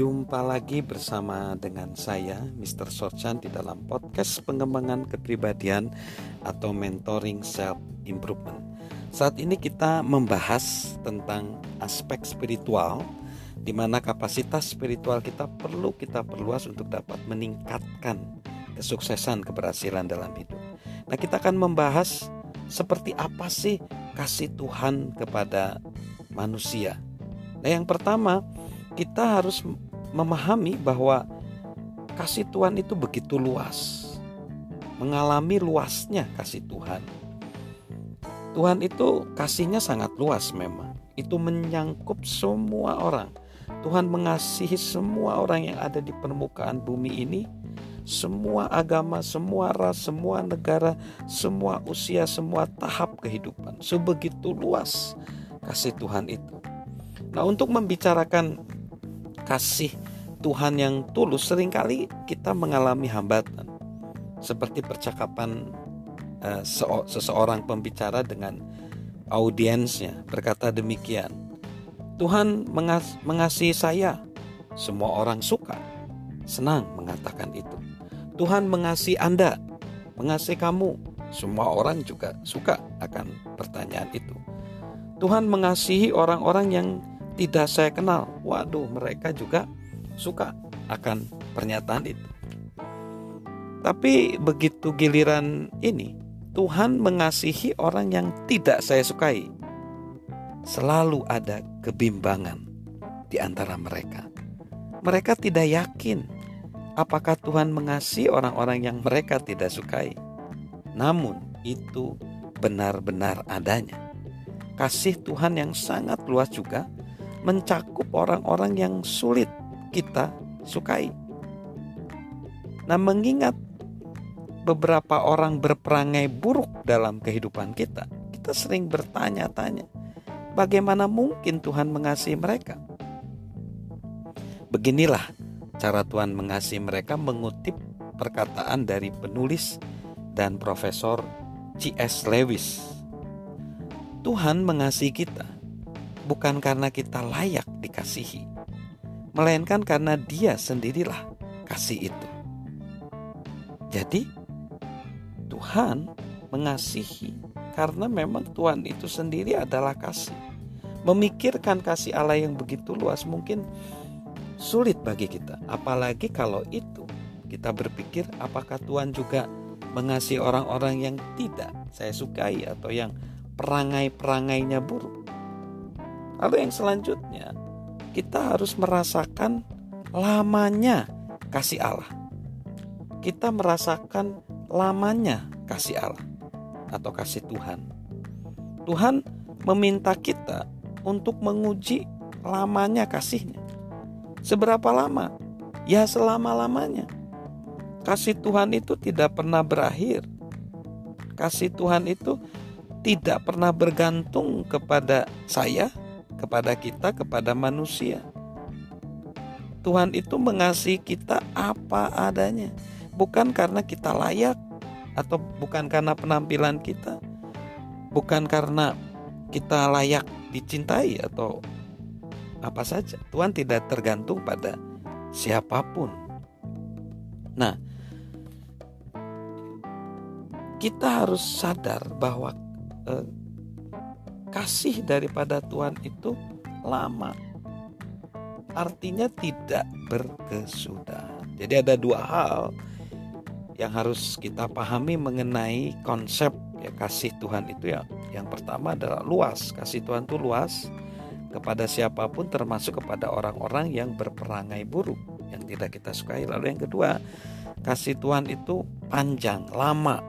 Jumpa lagi bersama dengan saya Mr. Sorchan di dalam podcast pengembangan kepribadian atau mentoring self improvement. Saat ini kita membahas tentang aspek spiritual di mana kapasitas spiritual kita perlu kita perluas untuk dapat meningkatkan kesuksesan keberhasilan dalam hidup. Nah, kita akan membahas seperti apa sih kasih Tuhan kepada manusia. Nah, yang pertama, kita harus memahami bahwa kasih Tuhan itu begitu luas. Mengalami luasnya kasih Tuhan. Tuhan itu kasihnya sangat luas memang. Itu menyangkup semua orang. Tuhan mengasihi semua orang yang ada di permukaan bumi ini, semua agama, semua ras, semua negara, semua usia, semua tahap kehidupan. Sebegitu luas kasih Tuhan itu. Nah, untuk membicarakan kasih Tuhan yang tulus. Seringkali kita mengalami hambatan seperti percakapan uh, seseorang pembicara dengan audiensnya. Berkata demikian Tuhan mengas mengasihi saya. Semua orang suka senang mengatakan itu. Tuhan mengasihi Anda mengasihi kamu. Semua orang juga suka akan pertanyaan itu. Tuhan mengasihi orang-orang yang tidak saya kenal. Waduh, mereka juga suka akan pernyataan itu. Tapi begitu giliran ini, Tuhan mengasihi orang yang tidak saya sukai. Selalu ada kebimbangan di antara mereka. Mereka tidak yakin apakah Tuhan mengasihi orang-orang yang mereka tidak sukai. Namun, itu benar-benar adanya. Kasih Tuhan yang sangat luas juga mencakup orang-orang yang sulit kita sukai. Nah, mengingat beberapa orang berperangai buruk dalam kehidupan kita, kita sering bertanya-tanya, bagaimana mungkin Tuhan mengasihi mereka? Beginilah cara Tuhan mengasihi mereka mengutip perkataan dari penulis dan profesor C.S. Lewis. Tuhan mengasihi kita bukan karena kita layak dikasihi, melainkan karena Dia sendirilah kasih itu. Jadi, Tuhan mengasihi karena memang Tuhan itu sendiri adalah kasih. Memikirkan kasih Allah yang begitu luas mungkin sulit bagi kita, apalagi kalau itu kita berpikir apakah Tuhan juga mengasihi orang-orang yang tidak saya sukai atau yang perangai-perangainya buruk. Lalu yang selanjutnya, kita harus merasakan lamanya kasih Allah. Kita merasakan lamanya kasih Allah atau kasih Tuhan. Tuhan meminta kita untuk menguji lamanya kasihnya. Seberapa lama? Ya selama-lamanya. Kasih Tuhan itu tidak pernah berakhir. Kasih Tuhan itu tidak pernah bergantung kepada saya, kepada kita, kepada manusia. Tuhan itu mengasihi kita apa adanya, bukan karena kita layak atau bukan karena penampilan kita, bukan karena kita layak dicintai atau apa saja. Tuhan tidak tergantung pada siapa pun. Nah, kita harus sadar bahwa eh, kasih daripada Tuhan itu lama. Artinya tidak berkesudahan. Jadi ada dua hal yang harus kita pahami mengenai konsep ya kasih Tuhan itu ya. Yang pertama adalah luas. Kasih Tuhan itu luas kepada siapa pun termasuk kepada orang-orang yang berperangai buruk yang tidak kita sukai. Lalu yang kedua, kasih Tuhan itu panjang, lama.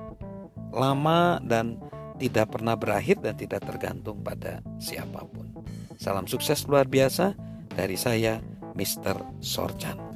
Lama dan tidak pernah berakhir dan tidak tergantung pada siapa pun. Salam sukses luar biasa dari saya, Mr. Sorjan.